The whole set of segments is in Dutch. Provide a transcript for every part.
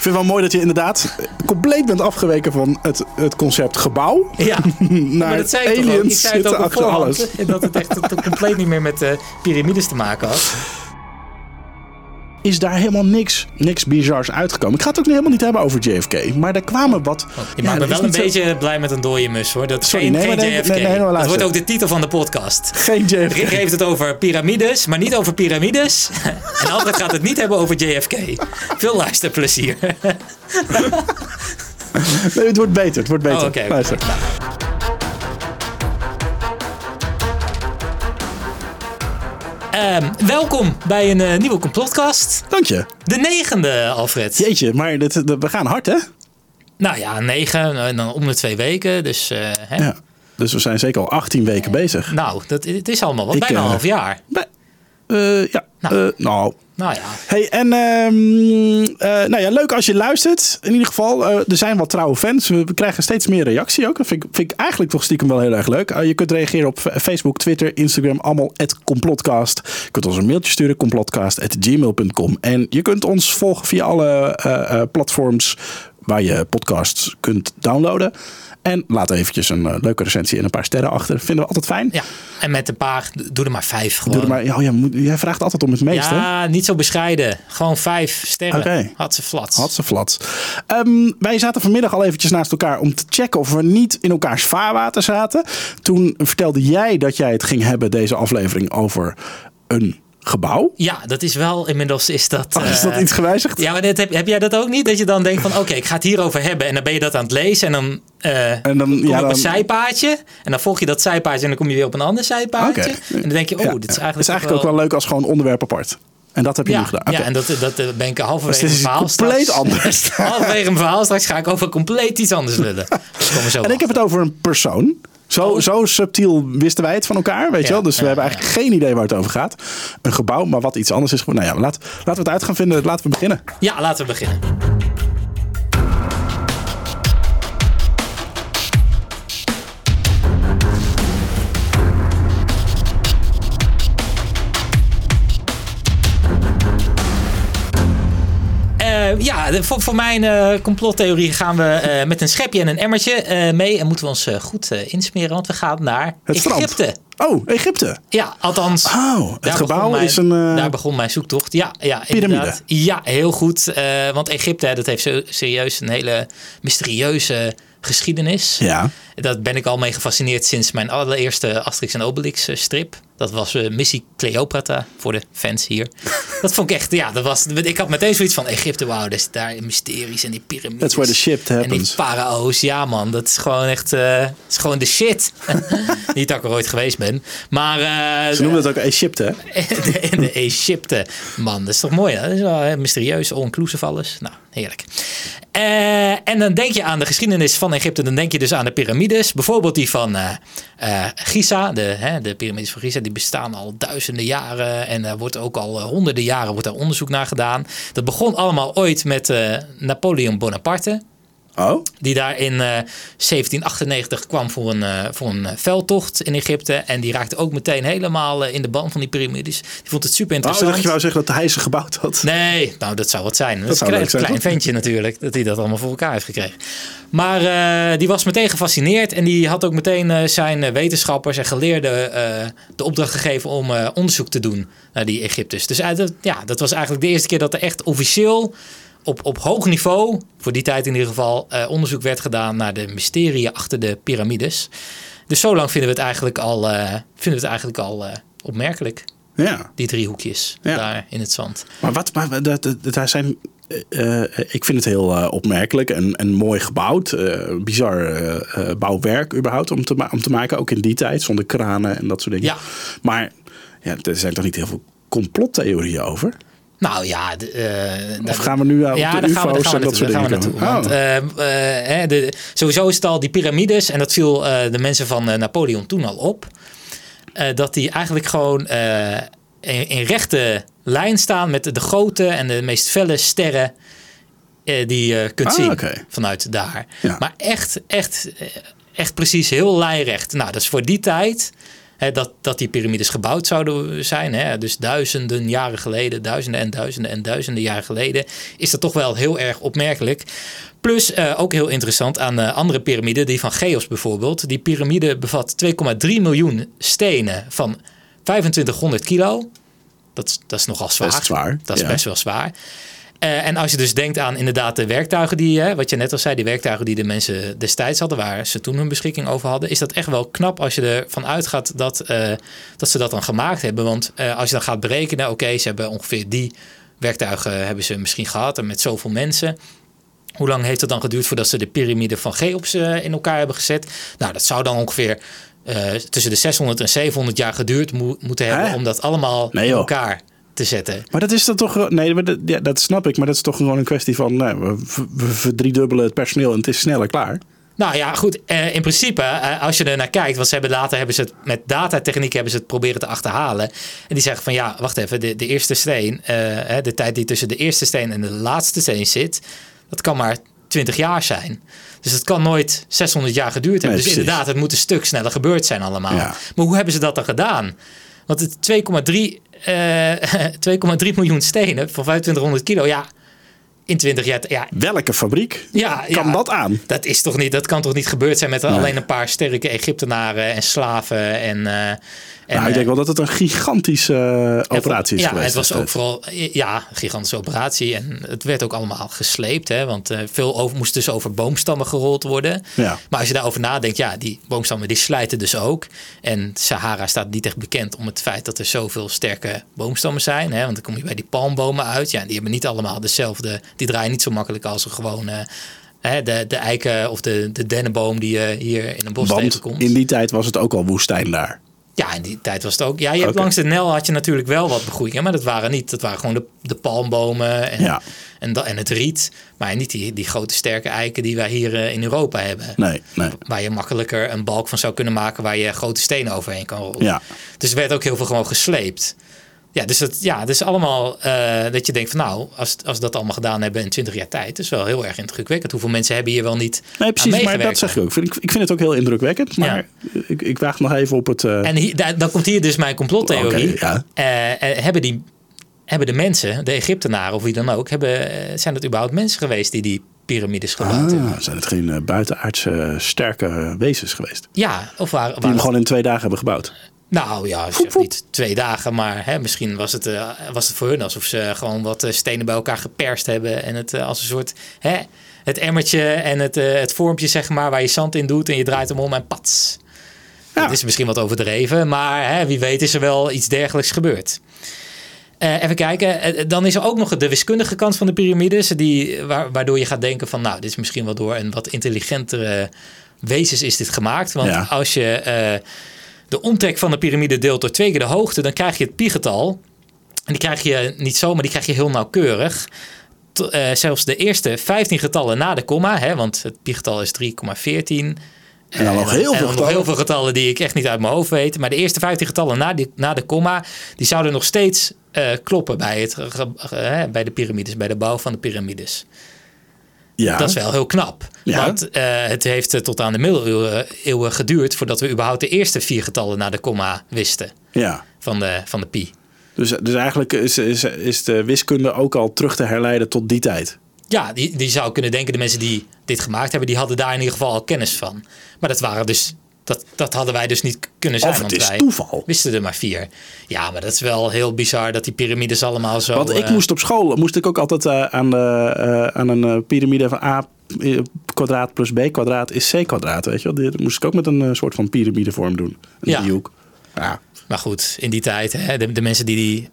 Ik vind het wel mooi dat je inderdaad compleet bent afgeweken van het, het concept gebouw. Ja, naar maar dat zei ik toch ook. Ik aliens zei het zitten ook achter voorhand. alles. Dat het echt compleet niet meer met eh, piramides te maken had. Is daar helemaal niks, niks bizars uitgekomen. Ik ga het ook helemaal niet hebben over JFK. Maar er kwamen wat... Je ja, maakt me wel een zo- beetje blij met een dode mus hoor. Dat Sorry, geen, nee, geen maar nee, JFK. nee, dat wordt ook de titel van de podcast. Geen JFK. Rick heeft het over piramides, maar niet over piramides. En Alfred gaat het niet hebben over JFK. Veel luisterplezier. Nee, het wordt beter. Het wordt beter. Oh. Luister. Welkom bij een eh, nieuwe complotcast. Dank je. De negende, Alfred. Jeetje, maar dit, dit- we gaan hard, hè? Nou ja, negen, en dan om de twee weken. Dus eh, hè? Ja. Dus we zijn zeker al 18 weken bezig. nou, dat, het is allemaal wat. Ik, Bijna een eh, half jaar. Eh, ja. Nou. Eh, nou, Nou ja, Hey, en ehm, eh, nou ja, leuk als je luistert. In ieder geval, er zijn wat trouwe fans. We krijgen steeds meer reactie ook. Dat vind ik, vind ik eigenlijk toch stiekem wel heel erg leuk. Je kunt reageren op Facebook, Twitter, Instagram, allemaal complotcast. Je kunt ons een mailtje sturen, complotcast.gmail.com. En je kunt ons volgen via alle platforms waar je podcasts kunt downloaden. En laat eventjes een leuke recensie en een paar sterren achter. Vinden we altijd fijn. ja. En met een paar, doe er maar vijf gewoon. Doe er maar, ja, ja, moet- jij vraagt altijd om het meeste. ja, niet zo bescheiden. Gewoon vijf sterren. Had ze flats. Had ze flats. Ehm, wij zaten vanmiddag al eventjes naast elkaar om te checken of we niet in elkaars vaarwater zaten. Toen vertelde jij dat jij het ging hebben, deze aflevering, over een gebouw. Ja, dat is wel inmiddels is dat. Oh, is dat eh, iets gewijzigd? Ja, maar dit, heb, heb jij dat ook niet? Dat je dan denkt van oké, ik ga het hierover hebben. En dan ben je dat aan het lezen. En dan, eh En dan- kom je ja, op dan- een zijpaadje. En dan volg je dat zijpaadje en dan kom je weer op een ander zijpaadje. En dan denk je, oh, Ja, dit is eigenlijk, is eigenlijk ook wel leuk als gewoon onderwerp apart. En dat heb je Ja, nu gedaan. ja, en dat, dat eh, ben ik halverwege Dus dit mijn is verhaal compleet straks. anders. halverwege mijn verhaal straks ga ik over compleet iets anders. Dus zo En ik heb het over een persoon. Zo, zo subtiel wisten wij het van elkaar, weet je wel. Dus we hebben eigenlijk geen idee waar het over gaat. Een gebouw, maar wat iets anders is. Nou ja, laat, laten we het uit gaan vinden. Laten we beginnen. Ja, laten we beginnen. Ja, de- voor, voor mijn eh, complottheorie gaan we eh, met een schepje en een emmertje eh, mee. En moeten we ons eh, goed eh, insmeren, want we gaan naar Het Egypte. strand. Oh, Egypte. Ja, althans. Oh, het gebouw mijn- is een... eh, Daar begon mijn zoektocht. Ja, ja Piramide. Ja, heel goed. Eh, want Egypte, dat heeft zo, serieus een hele mysterieuze geschiedenis. Ja. Dat ben ik al mee gefascineerd sinds mijn allereerste Asterix en Obelix eh, strip. Dat was eh, Missie Cleopatra voor de fans hier. dat vond ik echt, ja, dat was, ik had meteen zoiets van Egypte, wauw, dus daar mysteries en die piramides. That's where the shit En die happens. parao's, ja man, dat is gewoon echt, het is gewoon de shit. Niet dat ik er ooit geweest ben, maar... eh, Ze noemen het ook Egypte, hè? de, de Egypte. Man, dat is toch mooi, hè? Dat is wel mysterieus, all-inclusive alles. Nou, heerlijk. En dan denk je aan de geschiedenis van Egypte. Dan denk je dus aan de piramides. Bijvoorbeeld die van Giza. De, hè, de piramides van Giza. Die bestaan al duizenden jaren. En er wordt ook al eh, honderden jaren wordt daar onderzoek naar gedaan. Dat begon allemaal ooit met eh, Napoleon Bonaparte. Oh, Die daar in eh, 1798 kwam voor een, eh, voor een eh, veldtocht in Egypte. En die raakte ook meteen helemaal eh, in de band van die piramides. Die vond het super oh interessant. dacht je wou zeggen dat hij ze gebouwd had. Nee, nou dat zou wat zijn. Dat, is zou een klein, zijn, klein toch? ventje natuurlijk, dat hij dat allemaal voor elkaar heeft gekregen. Maar eh, die was meteen gefascineerd en die had ook meteen eh, zijn eh, wetenschappers en geleerden eh, de opdracht gegeven om eh, onderzoek te doen naar die Egyptes. Dus eh, dat, ja, dat was eigenlijk de eerste keer dat er echt officieel op, op hoog niveau, voor die tijd in ieder geval, eh, onderzoek werd gedaan naar de mysterieën achter de piramides. Dus zo lang vinden we het eigenlijk al, eh, vinden we het eigenlijk al eh, opmerkelijk, Ja. die driehoekjes Ja. daar in het zand. Maar wat, maar dat, dat, daar zijn. ik vind het heel opmerkelijk en, en mooi gebouwd. eh, bizar bouwwerk überhaupt om te, om te maken. Ook in die tijd, zonder kranen en dat soort dingen. Ja. Maar ja, er zijn toch niet heel veel complottheorieën over? Nou ja, de, eh, Of gaan we nu uh, ja, de daar gaan we, daar gaan we dat naartoe. soort Daar dingen? Want eh, eh, de, sowieso is het al die piramides, en dat viel eh, de mensen van eh, Napoleon toen al op, eh, dat die eigenlijk gewoon eh, in, in rechte lijn staan met de grote en de meest felle sterren eh, die je kunt Ah, zien vanuit daar. Ja. Maar echt, echt, eh, echt precies heel lijnrecht. Nou, dat is voor die tijd hè, dat, dat die piramides gebouwd zouden zijn. Hè, dus duizenden jaren geleden, duizenden en duizenden en duizenden jaren geleden, is dat toch wel heel erg opmerkelijk. Plus uh, ook heel interessant aan de andere piramide, die van Cheops bijvoorbeeld. Die piramide bevat 2,3 miljoen stenen van 2500 kilo. Dat, dat is nogal zwaar. Best zwaar. Dat is ja. best wel zwaar. Uh, en als je dus denkt aan inderdaad de werktuigen die, hè, wat je net al zei, die werktuigen die de mensen destijds hadden, waar ze toen hun beschikking over hadden, is dat echt wel knap als je ervan uitgaat dat, uh, dat ze dat dan gemaakt hebben. Want uh, als je dan gaat berekenen, oké, okay, ze hebben ongeveer die werktuigen hebben ze misschien gehad en met zoveel mensen. Hoe lang heeft het dan geduurd voordat ze de piramide van Cheops in elkaar hebben gezet? Nou, dat zou dan ongeveer tussen de 600 en 700 jaar geduurd mo moeten hebben Hè? om dat allemaal in joh. elkaar te zetten. Maar dat is dan toch. Nee, maar dat, ja, dat snap ik. Maar dat is toch gewoon een kwestie van. Nou, we, we verdriedubbelen het personeel en het is sneller klaar. Nou ja, goed. Uh, in principe, uh, als je er naar kijkt, want ze hebben later hebben ze het met datatechniek hebben ze het proberen te achterhalen. En die zeggen van ja, wacht even, de, de eerste steen, uh, de tijd die tussen de eerste steen en de laatste steen zit, dat kan maar 20 jaar zijn. Dus het kan nooit 600 jaar geduurd hebben. Nee, dus inderdaad, het moet een stuk sneller gebeurd zijn allemaal. Ja. Maar hoe hebben ze dat dan gedaan? Want het 2,3 uh, 2,3 miljoen stenen van 2500 kilo, ja, in 20 jaar. Ja, Welke fabriek ja, kan ja, dat aan? Dat, is toch niet, dat kan toch niet gebeurd zijn met Nee. alleen een paar sterke Egyptenaren en slaven en. En nou, ik denk wel dat het een gigantische uh, operatie is ja, geweest. het was ook destijds. vooral ja, een gigantische operatie. En het werd ook allemaal gesleept. Hè, want uh, veel over, moest dus over boomstammen gerold worden. Ja. Maar als je daarover nadenkt, ja, die boomstammen die slijten dus ook. En Sahara staat niet echt bekend om het feit dat er zoveel sterke boomstammen zijn. Hè, want dan kom je bij die palmbomen uit. Ja, die hebben niet allemaal dezelfde. Die draaien niet zo makkelijk als een gewone. Hè, de, de eiken of de, de dennenboom die je hier in een bos Want tegenkomt. in die tijd was het ook al woestijn daar. Ja, in die tijd was het ook. Ja, je hebt langs de Nel had je natuurlijk wel wat begroeiingen, maar dat waren niet. Dat waren gewoon de, de palmbomen en, Ja. en, en het riet. Maar niet die, die grote sterke eiken die wij hier eh, in Europa hebben. Nee, nee. Waar je makkelijker een balk van zou kunnen maken waar je grote stenen overheen kan rollen. Ja. Dus er werd ook heel veel gewoon gesleept. Ja, dus het ja, dus allemaal eh, dat je denkt van nou, als, als dat allemaal gedaan hebben in 20 jaar tijd, is wel heel erg indrukwekkend. Hoeveel mensen hebben hier wel niet Nee, precies. Maar dat zeg ik ook. Ik, ik vind het ook heel indrukwekkend. Maar ik, ik waag nog even op het. eh, En hier, daar, dan komt hier dus mijn complottheorie. Ja. Eh, hebben, die, hebben de mensen, de Egyptenaren of wie dan ook, hebben, zijn het überhaupt mensen geweest die die piramides gebouwd hebben? ah, zijn het geen buitenaardse sterke wezens geweest? Ja, of waren, Die hem gewoon in twee dagen hebben gebouwd. Nou ja, ik zeg niet twee dagen, maar hè, misschien was het, eh, was het voor hun alsof ze gewoon wat eh, stenen bij elkaar geperst hebben en het eh, als een soort hè, het emmertje en het, het vormpje zeg maar waar je zand in doet en je draait hem om en pats. Ja. Dat is misschien wat overdreven, maar hè, wie weet is er wel iets dergelijks gebeurd. Even kijken, dan is er ook nog de wiskundige kant van de piramides, die, wa- waardoor je gaat denken van nou, dit is misschien wel door een wat intelligentere wezens is dit gemaakt. Want Ja. als je de omtrek van de piramide deelt door twee keer de hoogte, dan krijg je het pi-getal. En die krijg je niet zomaar, die krijg je heel nauwkeurig. T- eh, zelfs de eerste 15 getallen na de komma, hè, want het pi-getal is 3,14. En dan nog heel en veel nog getallen. heel veel getallen die ik echt niet uit mijn hoofd weet. Maar de eerste 15 getallen na, die, na de komma, die zouden nog steeds eh, kloppen bij, het, bij de piramides, bij de bouw van de piramides. Ja. Dat is wel heel knap. Ja. Want eh, het heeft eh, tot aan de middeleeuwen eeuwen geduurd voordat we überhaupt de eerste vier getallen na de komma wisten ja. van de, van de pi. Dus, dus eigenlijk is, is, is de wiskunde ook al terug te herleiden tot die tijd. Ja, die, die zou kunnen denken, de mensen die dit gemaakt hebben, die hadden daar in ieder geval al kennis van. Maar dat waren dus, dat, dat hadden wij dus niet kunnen zijn. Of het want is wij toeval. wisten er maar vier. Ja, maar dat is wel heel bizar dat die piramides allemaal zo... Want ik eh, moest op school moest ik ook altijd eh, aan, de, eh, aan een piramide van a kwadraat plus b kwadraat is c kwadraat. Weet je wel? Die moest ik ook met een soort van piramidevorm doen. Een Ja. driehoek. Ja. Maar goed, in die tijd, hè, de, de mensen die die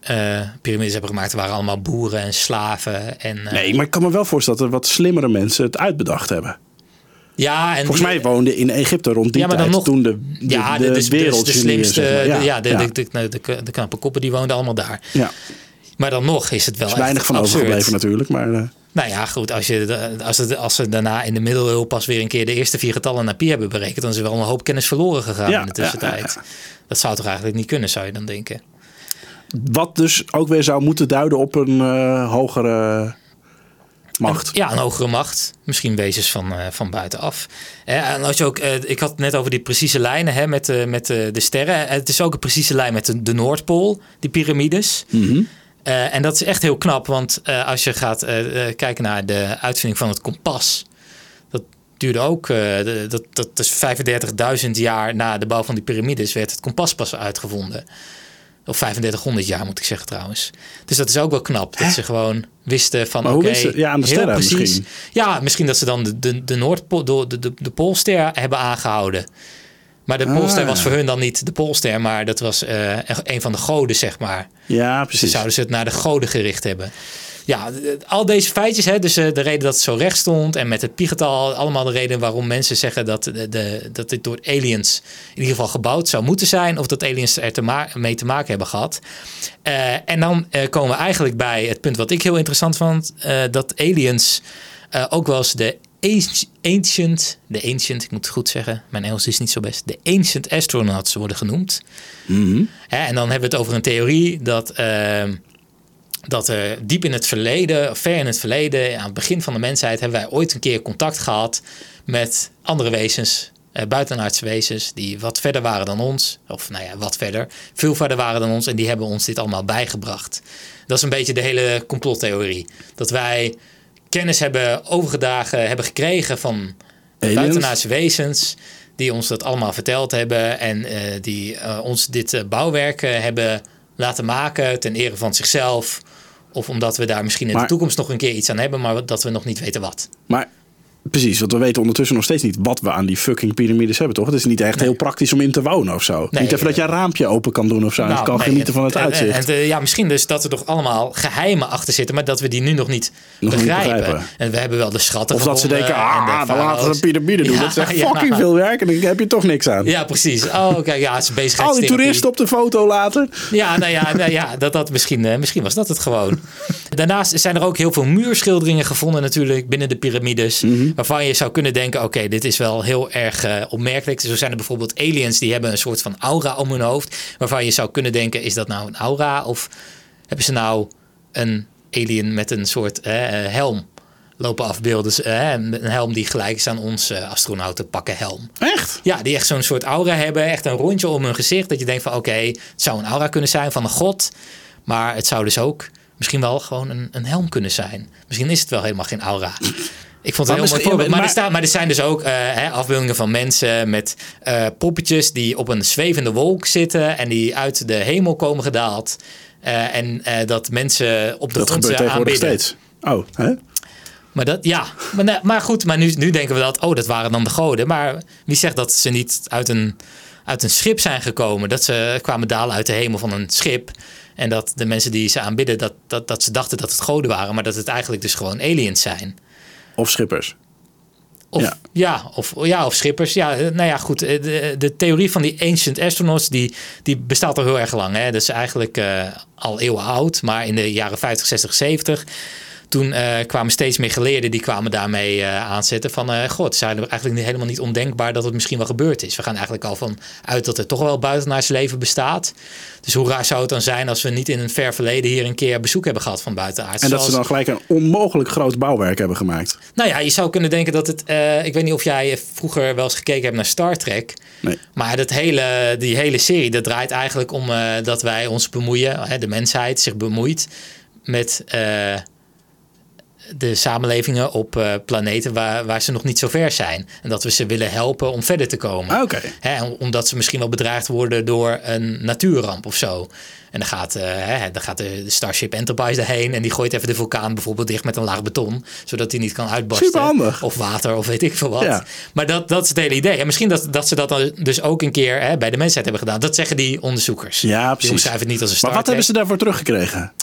piramides hebben gemaakt, waren allemaal boeren en slaven. En, Nee, maar ik kan me wel voorstellen dat er wat slimmere mensen het uitbedacht hebben. Ja, en Volgens mij woonden in Egypte rond die Ja, maar dan tijd nog- toen de, de, ja, de, de, de, de, wereldgenieën, slimste, zeg maar. de- ja, de, ja. De, de, de, de, knappe koppen die woonden allemaal daar. Ja. Maar dan nog is het wel Er is weinig van absurd. overgebleven natuurlijk. Maar eh, Nou ja, goed, als, je, als, het, als ze daarna in de middeleeuwen pas weer een keer de eerste vier getallen naar pi hebben berekend, dan is er wel een hoop kennis verloren gegaan Ja, in de tussentijd. ja, Dat zou toch eigenlijk niet kunnen, zou je dan denken. wat dus ook weer zou moeten duiden op een eh, hogere macht. Ja, een hogere macht. Misschien wezens van, uh, van buitenaf. en als je ook, uh, ik had het net over die precieze lijnen hè, met, uh, met de sterren. Het is ook een precieze lijn met de, de Noordpool, die piramides. Mm en dat is echt heel knap, want als je gaat kijken naar de uitvinding van het kompas. Dat duurde ook, dat, dat is 35.000 jaar na de bouw van die piramides, werd het kompas pas uitgevonden. Of 3500 jaar moet ik zeggen trouwens. Dus dat is ook wel knap. Dat ze gewoon wisten van oké. Okay, ja, aan de sterren precies, misschien. Ja, misschien dat ze dan de, de, de Noordpool, de, de, de Poolster hebben aangehouden. Maar de Poolster ah. was voor hun dan niet de Poolster, maar dat was uh, een van de goden, zeg maar. Ja, precies. Dus zouden ze het naar de goden gericht hebben ja, al deze feitjes, hè, dus eh, de reden dat het zo recht stond en met het piegetal, allemaal de reden waarom mensen zeggen dat, de, de, dat dit door aliens in ieder geval gebouwd zou moeten zijn, of dat aliens er te mee te maken hebben gehad. Uh, en dan uh, komen we eigenlijk bij het punt wat ik heel interessant vond, dat aliens ook wel eens de ancient, de ancient, ik moet het goed zeggen, mijn Engels is niet zo best, de ancient astronauts worden genoemd. Mm En dan hebben we het over een theorie dat dat er diep in het verleden, ver in het verleden, aan het begin van de mensheid, hebben wij ooit een keer contact gehad met andere wezens, eh, buitenaardse wezens, die wat verder waren dan ons. Of nou ja, wat verder, veel verder waren dan ons. En die hebben ons dit allemaal bijgebracht. Dat is een beetje de hele complottheorie. Dat wij kennis hebben overgedragen, hebben gekregen van buitenaardse wezens. Die ons dat allemaal verteld hebben en uh, die ons dit bouwwerk hebben laten maken ten ere van zichzelf of omdat we daar misschien in de toekomst nog een keer iets aan hebben, maar dat we nog niet weten wat. Maar Precies, want we weten ondertussen nog steeds niet wat we aan die fucking piramides hebben, toch? Het is niet echt heel praktisch om in te wonen of zo. niet even dat je een raampje open kan doen of zo. Nou, en kan genieten van het uitzicht. En, en, ja, misschien dus dat er toch allemaal geheimen achter zitten, maar dat we die nu nog niet, nog begrijpen. niet begrijpen. En we hebben wel de schatten Of dat ze denken, ah, dan laten we een piramide doen. dat is echt fucking veel werk en dan heb je toch niks aan. Ja, precies. Oh, kijk, ja, het is bezig. Al die toeristen op de foto laten. Ja, nou ja, nou ja dat, dat misschien, uh, misschien was dat het gewoon. Daarnaast zijn er ook heel veel muurschilderingen gevonden natuurlijk binnen de piramides, mm waarvan je zou kunnen denken, oké, dit is wel heel erg uh, opmerkelijk. Zo zijn er bijvoorbeeld aliens die hebben een soort van aura om hun hoofd. Waarvan je zou kunnen denken, is dat nou een aura? Of hebben ze nou een alien met een soort uh, helm lopen afbeelden? Uh, een helm die gelijk is aan ons astronauten pakken helm. Echt? Ja, die echt zo'n soort aura hebben. Echt een rondje om hun gezicht. Dat je denkt van, oké, het zou een aura kunnen zijn van een god. Maar het zou dus ook misschien wel gewoon een, een helm kunnen zijn. Misschien is het wel helemaal geen aura. Ik vond het een heel mooi voorbeeld. Maar, maar, er maar er zijn dus ook uh, hè, afbeeldingen van mensen met uh, poppetjes die op een zwevende wolk zitten en die uit de hemel komen gedaald. Uh, en dat mensen op de dat grond gebeurt aanbidden. steeds. Oh, hè? Maar dat, ja, maar, maar goed, maar nu, nu denken we dat, oh, dat waren dan de goden. Maar wie zegt dat ze niet uit een, uit een schip zijn gekomen? Dat ze kwamen dalen uit de hemel van een schip. En dat de mensen die ze aanbidden, dat, dat, dat ze dachten dat het goden waren, maar dat het eigenlijk dus gewoon aliens zijn. Of schippers. Of, ja. ja. of, ja, of schippers. Ja, eh, nou ja, goed. Eh, de, de theorie van die ancient astronauts, die, die bestaat al heel erg lang. Hè? Dat is eigenlijk uh, al eeuwen oud. Maar in de jaren 50, 60, 70 toen uh, kwamen steeds meer geleerden die kwamen daarmee uh, aanzetten van uh, god, het is eigenlijk helemaal niet ondenkbaar dat het misschien wel gebeurd is. We gaan eigenlijk al van uit dat er toch wel buitenaards leven bestaat. Dus hoe raar zou het dan zijn als we niet in een ver verleden hier een keer bezoek hebben gehad van buitenaards? En dat ze dan gelijk een onmogelijk groot bouwwerk hebben gemaakt. Nou ja, je zou kunnen denken dat het. ik weet niet of jij vroeger wel eens gekeken hebt naar Star Trek. Nee. Maar dat hele, die hele serie dat draait eigenlijk om dat wij ons bemoeien, de mensheid zich bemoeit met de samenlevingen op uh, planeten waar, waar ze nog niet zo ver zijn. En dat we ze willen helpen om verder te komen. Ah, oké. Omdat ze misschien wel bedreigd worden door een natuurramp of zo. En dan gaat, uh, hè, dan gaat de Starship Enterprise erheen en die gooit even de vulkaan bijvoorbeeld dicht met een laag beton, zodat hij niet kan uitbarsten. Superhandig. Of water of weet ik veel wat. Ja. Maar dat, dat is het hele idee. En misschien dat, dat ze dat dan dus ook een keer hè, bij de mensheid hebben gedaan. Dat zeggen die onderzoekers. Ja, precies. Die omschrijven het niet als een Maar wat hebben ze daarvoor teruggekregen?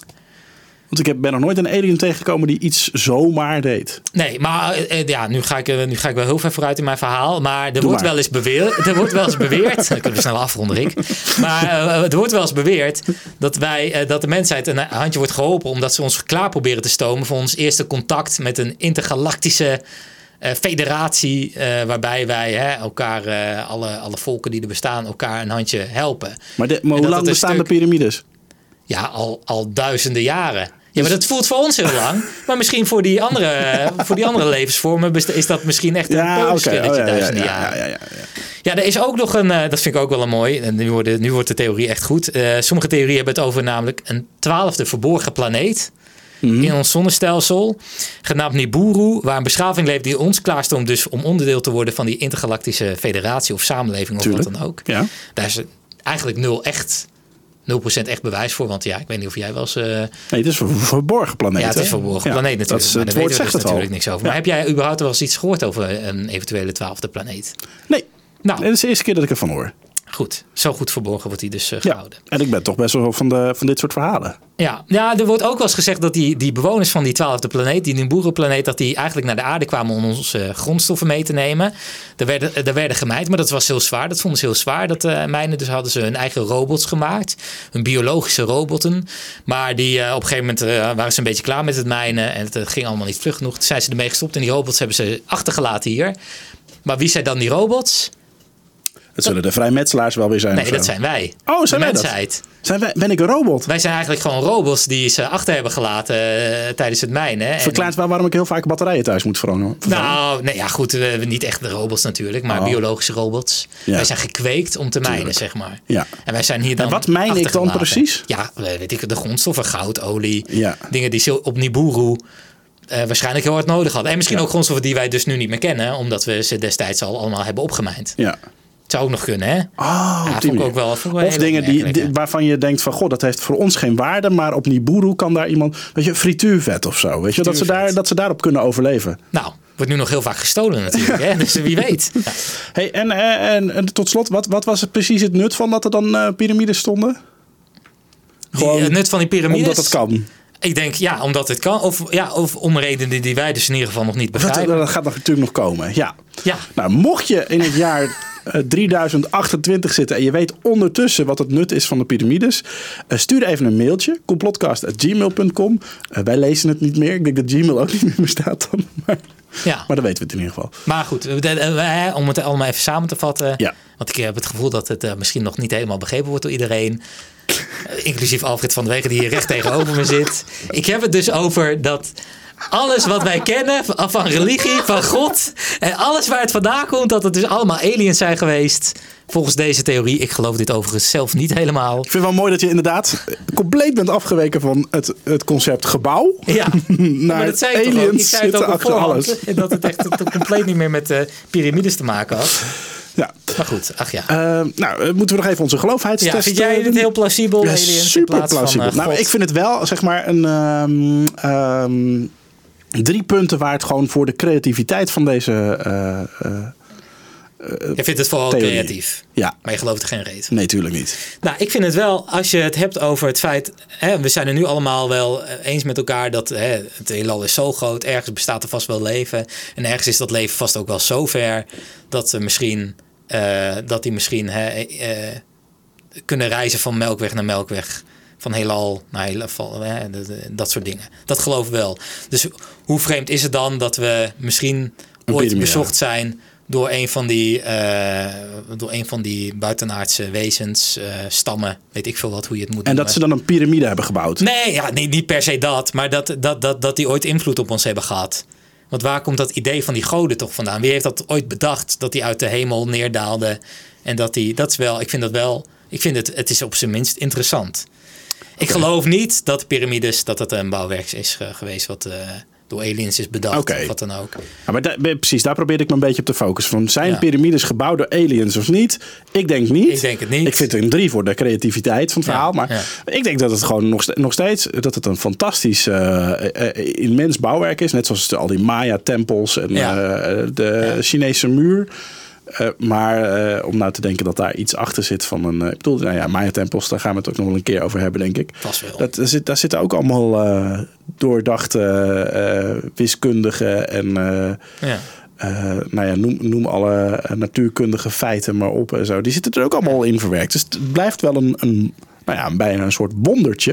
Want ik heb, ben nog nooit een alien tegengekomen die iets zomaar deed. Nee, maar eh, eh, ja, nu ga, ik, eh, nu ga ik wel heel ver vooruit in mijn verhaal. Maar er, wordt, Wel eens beweerd, er wordt wel eens beweerd. kunnen we snel afronden, Rick. Maar er wordt wel eens beweerd dat, wij, dat de mensheid een handje wordt geholpen. omdat ze ons klaar proberen te stomen voor ons eerste contact met een intergalactische. federatie waarbij wij hè, elkaar, alle, alle volken die er bestaan, elkaar een handje helpen. Maar, de, maar hoe lang bestaan de piramides? Ja, al, al duizenden jaren. Ja, maar dat voelt voor ons heel lang. Maar misschien voor die andere, voor die andere levensvormen is dat misschien echt een Ja, oké. pootschilletje Oh, ja, ja, duizenden ja, ja, ja, ja. Ja, er is ook nog een, eh, dat vind ik ook wel een mooi. En nu, wordt de, nu wordt de theorie echt goed. Eh, sommige theorieën hebben het over namelijk een twaalfde verborgen planeet. Mhm. In ons zonnestelsel, genaamd Nibiru, waar een beschaving leeft die ons klaarstond dus om onderdeel te worden van die intergalactische federatie of samenleving of Tuurlijk. wat dan ook. Ja. Daar is eigenlijk nul echt, 0% echt bewijs voor. Want ja, ik weet niet of jij wel eens... eh, Nee, het is een verborgen planeet. ja, het is verborgen Ja, planeet Dat natuurlijk. is, maar daar weten we zegt dus al. natuurlijk niks over. Maar heb jij überhaupt wel eens iets gehoord over een eventuele twaalfde planeet? Nee, Nou, dit is de eerste keer dat ik ervan hoor. Goed. Zo goed verborgen wordt hij dus eh, Ja. gehouden. En ik ben toch best wel van, de, van dit soort verhalen. Ja, ja, er wordt ook wel eens gezegd dat die, die bewoners van die twaalfde planeet, die Nibiru-planeet, dat die eigenlijk naar de aarde kwamen om onze grondstoffen mee te nemen. Er werden, er werden gemijnd, maar dat was heel zwaar. Dat vonden ze heel zwaar, dat eh mijnen. Dus hadden ze hun eigen robots gemaakt, hun biologische robotten. Maar die, eh, op een gegeven moment eh, waren ze een beetje klaar met het mijnen en het, eh, ging allemaal niet vlug genoeg. Toen zijn ze ermee gestopt en die robots hebben ze achtergelaten hier. Maar wie zijn dan die robots? Het zullen de vrijmetselaars wel weer zijn. Nee, dat zijn wij. Oh, zijn de wij dat? Zijn wij, ben ik een robot? Wij zijn eigenlijk gewoon robots die ze achter hebben gelaten eh, tijdens het mijnen. En- Verklaart wel waarom ik heel vaak batterijen thuis moet vervangen. Nou, nee, ja, goed. We hebben niet echt de robots natuurlijk, maar Oh. biologische robots. Ja. Wij zijn gekweekt om te mijnen, Tuurlijk. zeg maar. Ja. En wij zijn hier dan. En wat mijn ik dan precies? Ja, weet ik, de grondstoffen, goud, olie. Ja. Dingen die ze op Nibiru eh, waarschijnlijk heel hard nodig hadden. En misschien Ja. ook grondstoffen die wij dus nu niet meer kennen, omdat we ze destijds al allemaal hebben opgemijnd. Ja. Het zou ook nog kunnen, hè? Oh, Ja, die ook wel- Of dingen die, waarvan je denkt van... God, dat heeft voor ons geen waarde. Maar op Nibiru kan daar iemand... Weet je, frituurvet of zo. Weet je, dat ze, daar, dat ze daarop kunnen overleven. Nou, wordt nu nog heel vaak gestolen natuurlijk, hè? Dus wie weet. Ja. Hey, en, eh, en, en tot slot, wat, wat was het precies het nut van dat er dan eh, piramides stonden? Die, het nut van die piramides. Omdat het kan. Ik denk ja, omdat het kan. Of, ja, of om redenen die wij dus in ieder geval nog niet Dat, begrijpen. dat gaat nog- natuurlijk nog komen, ja. Ja, Nou, mocht je in het jaar eh, 3028 zitten en je weet ondertussen wat het nut is van de piramides, eh, stuur even een mailtje, complotcast.gmail.com. Eh, wij lezen het niet meer. Ik denk dat Gmail ook niet meer bestaat dan. Maar, ja. maar dan weten we het in ieder geval. Maar goed, eh, om het allemaal even samen te vatten. Ja. Want ik heb het gevoel dat het eh, misschien nog niet helemaal begrepen wordt door iedereen. Eh, inclusief Alfred van der Wegen die hier recht tegenover me zit. Ik heb het dus over dat alles wat wij kennen van, religie, van God en alles waar het vandaan komt, dat het dus allemaal aliens zijn geweest. Volgens deze theorie. Ik geloof dit overigens zelf niet helemaal. Ik vind het wel mooi dat je inderdaad compleet bent afgeweken van het, het concept gebouw. Ja, naar maar dat zei ik toch ook. Ik aliens zei het ook achter alles. Dat het echt compleet niet meer met uh, piramides te maken had. Ja. Maar goed, ach ja. Uh, nou, uh, moeten we nog even onze geloofheidstest ja, vind jij dit heel plausibel, ja, super plausibel. van uh, nou, ik vind het wel, zeg maar, een... Um, um, drie punten waar het gewoon voor de creativiteit van deze... Je vindt het vooral theorie. creatief. Ja. Maar je gelooft er geen reet. Nee, tuurlijk niet. Nou, ik vind het wel, als je het hebt over het feit... Hè, we zijn er nu allemaal wel eens met elkaar dat hè, het heelal is zo groot. Ergens bestaat er vast wel leven. En ergens is dat leven vast ook wel zo ver... dat we misschien... Uh, dat die misschien hè, uh, kunnen reizen van melkweg naar melkweg van heelal naar heelal, hè, dat soort dingen. Dat geloof ik wel. Dus hoe vreemd is het dan dat we misschien ooit bezocht zijn door een van die, uh, door een van die buitenaardse wezens, uh, stammen, weet ik veel wat, hoe je het moet En noemen. dat ze dan een piramide hebben gebouwd? Nee, ja, nee niet per se dat, maar dat, dat, dat, dat die ooit invloed op ons hebben gehad. Want waar komt dat idee van die goden toch vandaan? Wie heeft dat ooit bedacht, dat die uit de hemel neerdaalde? En dat die, dat is wel, ik vind dat wel, ik vind het, het is op zijn minst interessant. Ik geloof niet dat de piramides, dat het een bouwwerk is geweest wat uh, door aliens is bedacht okay. of wat dan ook. Ja, maar da precies, daar probeer ik me een beetje op te focussen. Van, zijn ja. piramides gebouwd door aliens of niet? Ik denk niet. Ik denk het niet. Ik vind het een drie voor de creativiteit van het verhaal. Maar ik denk dat het gewoon nog, nog steeds dat het een fantastisch uh, uh, immens bouwwerk is. Net zoals al die Maya-tempels en de Chinese muur. Uh, maar uh, om nou te denken dat daar iets achter zit van een... Uh, ik bedoel, nou ja, Maya-tempels, daar gaan we het ook nog wel een keer over hebben, denk ik. Pas wel. Dat, daar, zit, daar zitten ook allemaal doordachte wiskundigen en... ja. nou ja, noem, noem alle natuurkundige feiten maar op en zo. Die zitten er ook allemaal in verwerkt. Dus het blijft wel een, een nou ja, bijna een soort wondertje.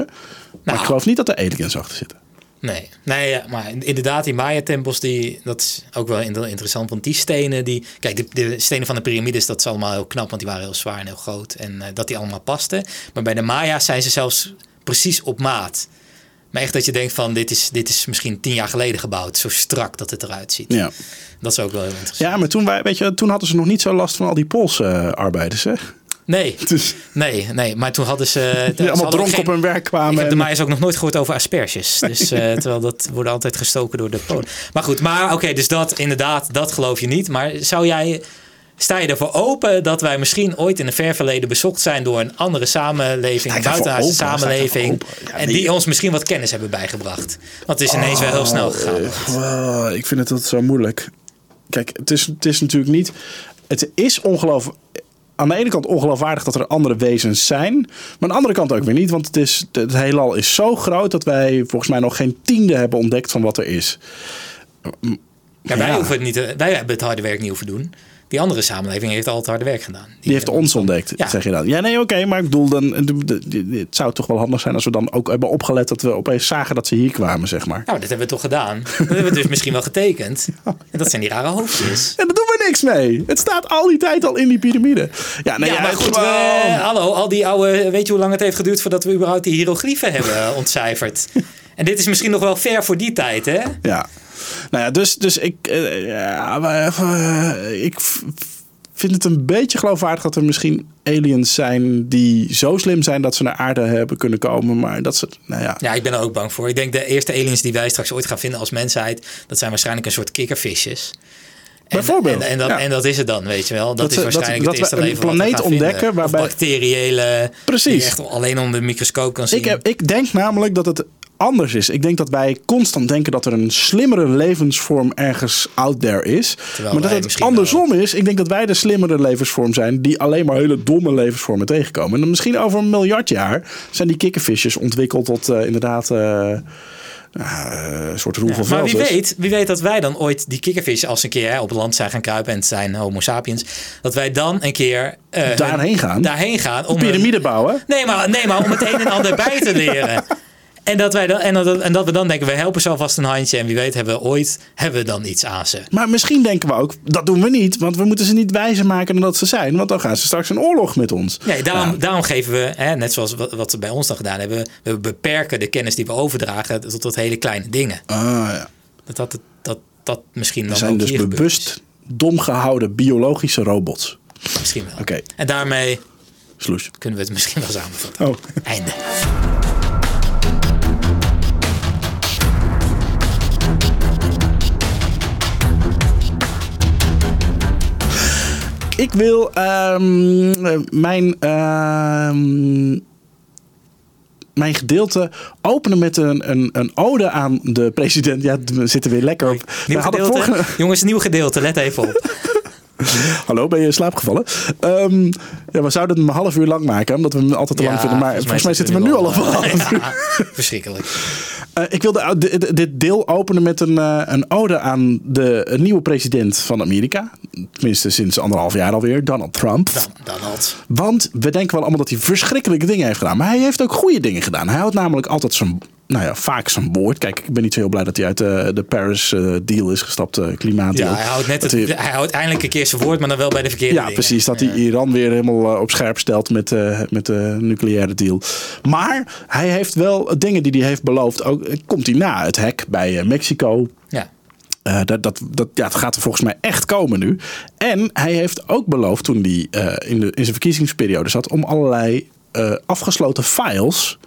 Maar nou, ik geloof niet dat er aliens achter zitten. Nee, nee ja, maar inderdaad, die Maya-tempels, die, dat is ook wel interessant. Want die stenen, die, kijk, de, de stenen van de piramides, dat is allemaal heel knap, want die waren heel zwaar en heel groot. En uh, dat die allemaal pasten. Maar bij de Maya's zijn ze zelfs precies op maat. Maar echt dat je denkt van, dit is, dit is misschien tien jaar geleden gebouwd. Zo strak dat het eruit ziet. Ja. Dat is ook wel heel interessant. ja, maar toen, wij, weet je, toen hadden ze nog niet zo last van al die Poolse eh, arbeiders. Hè? Nee, Dus nee, nee. Maar toen hadden ze... die allemaal dronken op hun werk kwamen. Ik heb de en- Maaiers ook nog nooit gehoord over asperges. Dus, eh, terwijl dat wordt altijd gestoken door de Polen. Maar goed, maar oké, dus dat inderdaad, dat geloof je niet. Maar zou jij, sta je ervoor open dat wij misschien ooit in een ver verleden bezocht zijn door een andere samenleving, een daarvoor samenleving? Ja, en die ons misschien wat kennis hebben bijgebracht? Want het is ineens wel heel snel gegaan. Oh, ik vind het altijd zo moeilijk. Kijk, het is, het is natuurlijk niet. Het is ongelooflijk. Aan de ene kant ongeloofwaardig dat er andere wezens zijn. Maar aan de andere kant ook weer niet. Want het, is, het heelal is zo groot dat wij volgens mij nog geen tiende hebben ontdekt van wat er is. Ja, wij, Ja. hoeven het niet, wij hebben het harde werk niet hoeven doen. Die andere samenleving heeft al het harde werk gedaan. Die heeft ons ontdekt, Ja. zeg je dan. Ja, nee, oké, maar ik bedoel, dan, het zou toch wel handig zijn als we dan ook hebben opgelet dat we opeens zagen dat ze hier kwamen, zeg maar. Nou, dat hebben we toch gedaan. Dat hebben we dus misschien wel getekend. En dat zijn die rare hoofdjes. En daar doen we niks mee. Het staat al die tijd al in die piramide. Ja, nee, ja, maar goed, we- hallo, al die oude, weet je hoe lang het heeft geduurd voordat we überhaupt die hieroglyphen hebben eh, ontcijferd? En dit is misschien nog wel ver voor die tijd, hè? Ja. Nou ja, dus, dus ik, eh, ja, maar, eh, ik vind het een beetje geloofwaardig dat er misschien aliens zijn die zo slim zijn dat ze naar aarde hebben kunnen komen. Maar dat ze, nou ja. Ja, ik ben er ook bang voor. Ik denk de eerste aliens die wij straks ooit gaan vinden als mensheid, dat zijn waarschijnlijk een soort kikkervisjes. En, Bijvoorbeeld, En, en, dat, ja. en dat is het dan, weet je wel. Dat, Dat is waarschijnlijk dat- het dat eerste we een leven we planeet vinden. ontdekken waarbij- Of bacteriële... Precies. Die je echt alleen onder de microscoop kan zien. Ik, heb, ik denk namelijk dat het anders is. Ik denk dat wij constant denken dat er een slimmere levensvorm ergens out there is. Terwijl maar dat het andersom is. Ik denk dat wij de slimmere levensvorm zijn die alleen maar hele domme levensvormen tegenkomen. En dan misschien over een miljard jaar zijn die kikkervisjes ontwikkeld tot eh, inderdaad eh, een soort roel Ja, van maar wie weet, wie weet dat wij dan ooit die kikkervisjes als een keer hè, op het land zijn gaan kruipen en het zijn homo sapiens. Dat wij dan een keer Daarheen gaan? Daarheen gaan om Een piramide bouwen. nee, maar, nee, maar om het een en ander bij te leren. En dat, wij dan, en, dat, en dat we dan denken, we helpen zo vast een handje. En wie weet hebben we ooit hebben we dan iets aan ze. Maar misschien denken we ook, dat doen we niet. Want we moeten ze niet wijzer maken dan dat ze zijn. Want dan gaan ze straks een oorlog met ons. Nee, daarom, Nou, daarom geven we, hè, net zoals wat, wat ze bij ons dan gedaan hebben, we beperken de kennis die we overdragen tot, tot hele kleine dingen. ah, ja. Dat dat, dat, dat misschien dan We zijn ook dus bewust dom gehouden biologische robots. Misschien wel. Oké, En daarmee sloes. kunnen we het misschien wel samenvatten. Oh. Einde. Ik wil ehm, eh, mijn, ehm, mijn gedeelte openen met een, een, een ode aan de president. Ja, we zitten weer lekker op. Nieuw gedeelte. vorige- Jongens, nieuw gedeelte. Let even op. Hallo, ben je in slaap gevallen? Ehm, ja, we zouden het een half uur lang maken, omdat we hem altijd te lang vinden. Maar volgens mij zitten we nu al een half uur. Ja, verschrikkelijk. Eh, ik wilde uh, dit- dit deel openen met een, eh, een ode aan de nieuwe president van Amerika. Tenminste, sinds anderhalf jaar alweer, Donald Trump. Dan, Donald. Want we denken wel allemaal dat hij verschrikkelijke dingen heeft gedaan. Maar hij heeft ook goede dingen gedaan. Hij houdt namelijk altijd zijn, nou ja, vaak zijn woord. Kijk, ik ben niet zo heel blij dat hij uit de, de Paris eh, deal is gestapt, eh, klimaatdeal. Ja, hij houdt, net het, hij- hij houdt eindelijk een keer zijn woord, maar dan wel bij de verkeerde ja, dingen. precies. Dat hij Iran weer helemaal eh, op scherp stelt met, eh, met de nucleaire deal. Maar hij heeft wel dingen die hij heeft beloofd. Ook eh, komt hij na het hek bij eh, Mexico. Ja. Eh, dat, dat, dat, ja, het gaat er volgens mij echt komen nu. En hij heeft ook beloofd toen hij eh, in, de, in zijn verkiezingsperiode zat... om allerlei eh, afgesloten files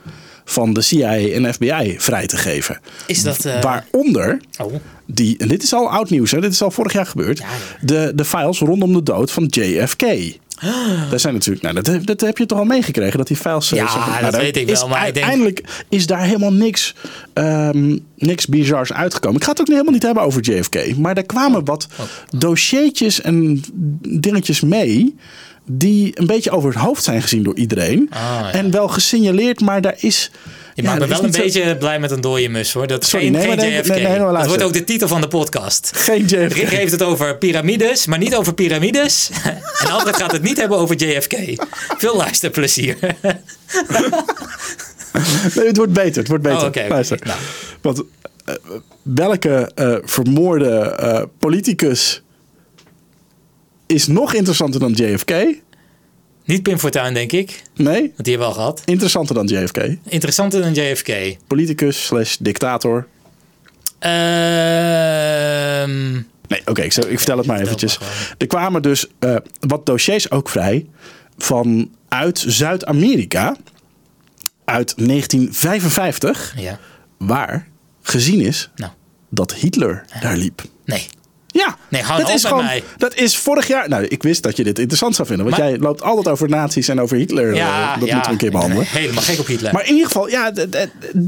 van de CIA en FBI vrij te geven. Is dat... eh, Waaronder Oh, die, en dit is al oud nieuws, hè? dit is al vorig jaar gebeurd. Ja, ja. De, de files rondom de dood van JFK. Daar zijn natuurlijk, nou, dat, heb- dat heb je toch al meegekregen, dat die files. eh, Ja, zijn- dat nou, weet ik wel, maar ik denk- Uiteindelijk is daar helemaal niks, ehm, niks bizars uitgekomen. Ik ga het ook helemaal niet hebben over JFK, maar er kwamen wat dossiertjes en dingetjes mee. Die een beetje over het hoofd zijn gezien door iedereen. Ah, ja. En wel gesignaleerd, maar daar is. je ja, maakt me wel een zo- beetje blij met een dode mus hoor. Dat is Sorry, geen, nee, geen nee, JFK. nee, dat wordt ook de titel van de podcast. Geen JFK. Rick heeft het over piramides, maar niet over piramides. En Albert gaat het niet hebben over JFK. Veel luisterplezier. Nee, het wordt beter. Het wordt beter. Oh, oké. Nou. Want eh, welke eh, vermoorde eh, politicus is nog interessanter dan JFK? Niet Pim Fortuyn, denk ik. Nee? Want die hebben we al gehad. Interessanter dan JFK. Interessanter dan JFK. Politicus slash dictator. Ehm Nee, oké, ik, ik vertel het maar eventjes. Er kwamen dus eh, wat dossiers ook vrij vanuit Zuid-Amerika uit 1955, ja. waar gezien is Nou, dat Hitler daar liep. nee. Ja, Nee, hou dat op is gewoon. mij. Dat is vorig jaar. Nou, ik wist dat je dit interessant zou vinden, want Maar- jij loopt altijd over nazi's en over Hitler. eh, Ja, dat ja, moeten we een keer behandelen. Helemaal gek op Hitler. Maar in ieder geval, ja,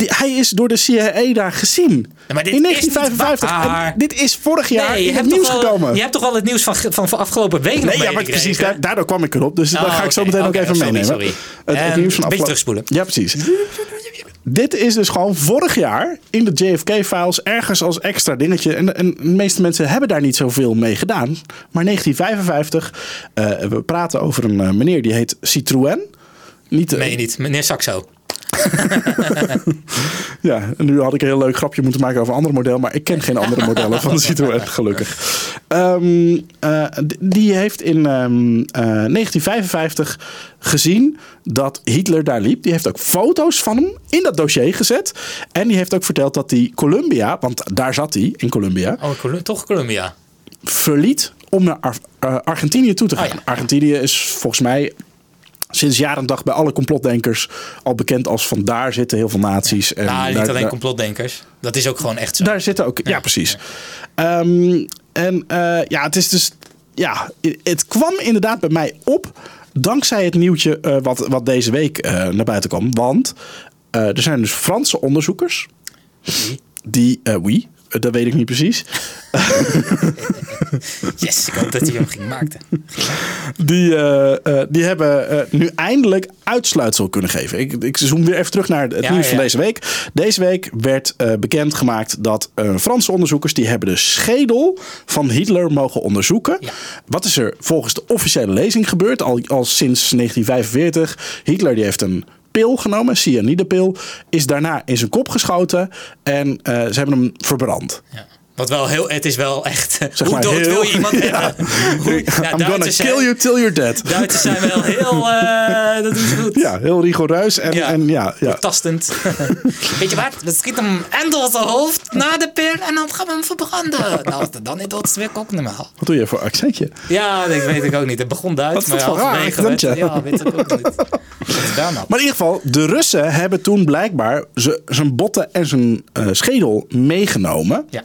hij is door de CIA daar gezien. Ja, in is 1955. niet waar. En dit is vorig jaar nee, je in het hebt, nieuws al, gekomen. je hebt toch al het nieuws van, van, van afgelopen week nog Nee, ja, maar precies, daar, daardoor kwam ik erop. Dus Oh, daar ga ik zo meteen ook even sorry, meenemen. sorry. Het, het Ehm, nieuws van een beetje afgelopen- terugspoelen. Ja, precies. Dit is dus gewoon vorig jaar in de JFK-files ergens als extra dingetje. En, en de meeste mensen hebben daar niet zoveel mee gedaan. Maar 1955, eh, we praten over een eh, meneer die heet Citroën. Niet, eh, Nee, niet. Meneer Saxo. Ja, nu had ik een heel leuk grapje moeten maken over een ander model, maar ik ken geen andere modellen van de Citroën, gelukkig. Ehm, eh, die heeft in ehm, eh, 1955 gezien dat Hitler daar liep. Die heeft ook foto's van hem in dat dossier gezet. En die heeft ook verteld dat hij Colombia, want daar zat hij in Colombia, Oh, toch Colombia. verliet om naar Ar- eh, Argentinië toe te gaan. Oh ja. Argentinië is volgens mij sinds jaar en dag bij alle complotdenkers al bekend als van daar zitten heel veel nazi's. En nou, niet daar- alleen daar- complotdenkers. Dat is ook gewoon echt zo. daar zitten ook, ja, precies. Ehm, en eh, ja, het is dus, ja, het kwam inderdaad bij mij op dankzij het nieuwtje eh, wat, wat deze week eh, naar buiten kwam. Want er zijn dus Franse onderzoekers die, wie, eh, dat weet ik niet precies, Yes, ik hoop dat hij hem ging maken. die, eh, eh, die hebben eh, nu eindelijk uitsluitsel kunnen geven. Ik, ik zoom weer even terug naar het Ja, nieuws van deze week. Deze week werd bekendgemaakt dat Franse onderzoekers... die hebben de schedel van Hitler mogen onderzoeken. Ja. Wat is er volgens de officiële lezing gebeurd? Al, al sinds 1945. Hitler die heeft een pil genomen, cyanidepil. Is daarna in zijn kop geschoten. En eh, ze hebben hem verbrand. Ja. Wat wel heel, het is wel echt. Zeg hoe dood heel- wil je iemand Ja. hebben? Hoe, ja, I'm gonna Duitsers kill zijn, you till you're dead. Duitsers zijn wel heel. eh, dat doen ze goed. Ja, heel rigoureus. En Ja. ja, en ja, ja. Tastend. Weet je wat? We schieten hem en door zijn hoofd na de pil en dan gaan we hem verbranden. Nou, als dan niet is het weer koknormaal. Wat doe je voor accentje? Ja, dat weet ik ook niet. Het begon Duits, maar dat halverwege werd-? Ja, weet ik ook niet. Nou? Maar in ieder geval, de Russen hebben toen blijkbaar ze- zijn botten en zijn eh, schedel meegenomen. Ja.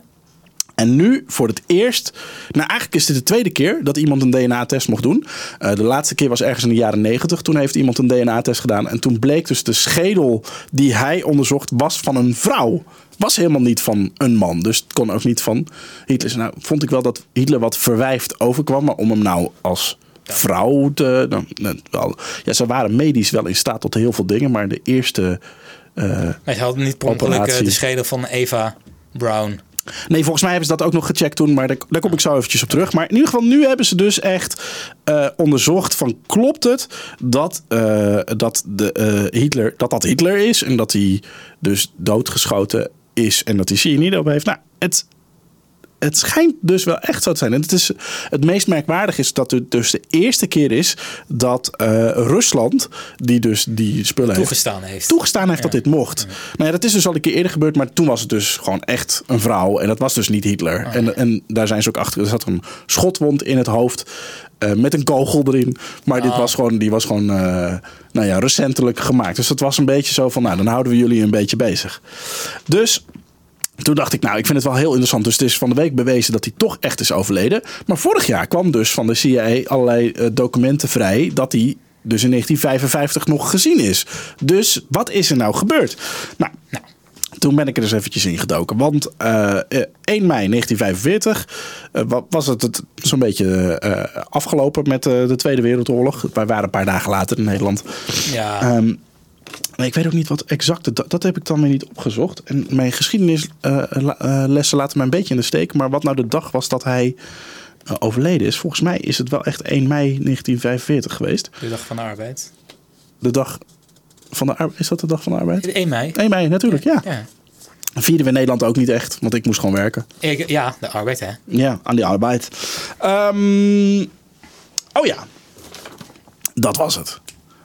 En nu voor het eerst, nou eigenlijk is dit de tweede keer dat iemand een DNA-test mocht doen. Eh, de laatste keer was ergens in de jaren negentig. Toen heeft iemand een DNA-test gedaan. En toen bleek dus de schedel die hij onderzocht was van een vrouw. Was helemaal niet van een man. Dus het kon ook niet van Hitler. Nou vond ik wel dat Hitler wat verwijfd overkwam. Maar om hem nou als vrouw te... Nou, wel, ja, ze waren medisch wel in staat tot heel veel dingen. Maar de eerste... Maar ze hadden niet per ongeluk eh, de schedel van Eva Brown. Nee, volgens mij hebben ze dat ook nog gecheckt toen, maar daar, daar kom ik zo eventjes op terug. Maar in ieder geval, nu hebben ze dus echt eh, onderzocht van klopt het dat, eh, dat, de, eh, Hitler, dat dat Hitler is en dat hij dus doodgeschoten is en dat hij cyanide op heeft. Nou, het, het schijnt dus wel echt zo te zijn. En het, is, het meest merkwaardig is dat het dus de eerste keer is dat eh, Rusland, die dus die spullen heeft, Toegestaan heeft. toegestaan heeft dat dit mocht. Nou ja, dat is dus al een keer eerder gebeurd, maar toen was het dus gewoon echt een vrouw. En dat was dus niet Hitler. En, en daar zijn ze ook achter. Er zat een schotwond in het hoofd eh, met een kogel erin. Maar dit was gewoon, die was gewoon eh, nou ja, recentelijk gemaakt. Dus dat was een beetje zo van, nou, dan houden we jullie een beetje bezig. Dus toen dacht ik, nou, ik vind het wel heel interessant. Dus het is van de week bewezen dat hij toch echt is overleden. Maar vorig jaar kwam dus van de CIA allerlei eh, documenten vrij dat hij dus in 1955 nog gezien is. Dus wat is er nou gebeurd? Nou, toen ben ik er dus eventjes in gedoken. Want eh, eh, 1 mei 1945 eh, wa- was het, het zo'n beetje eh, afgelopen met eh, de Tweede Wereldoorlog. Wij waren een paar dagen later in Nederland. Ja. Ehm, ik weet ook niet wat exact. Dat, dat heb ik dan weer niet opgezocht. En mijn geschiedenislessen laten me een beetje in de steek. Maar wat nou de dag was dat hij eh, overleden is. Volgens mij is het wel echt 1 mei 1945 geweest. de dag van de arbeid. De dag van de arbeid. Is dat de dag van de arbeid? 1 mei. 1 mei, natuurlijk, ja. Ja. Vierden we in Nederland ook niet echt, want ik moest gewoon werken. Ik- ja, de arbeid hè. Ja, aan die arbeid. Ehm, oh ja. Dat was het.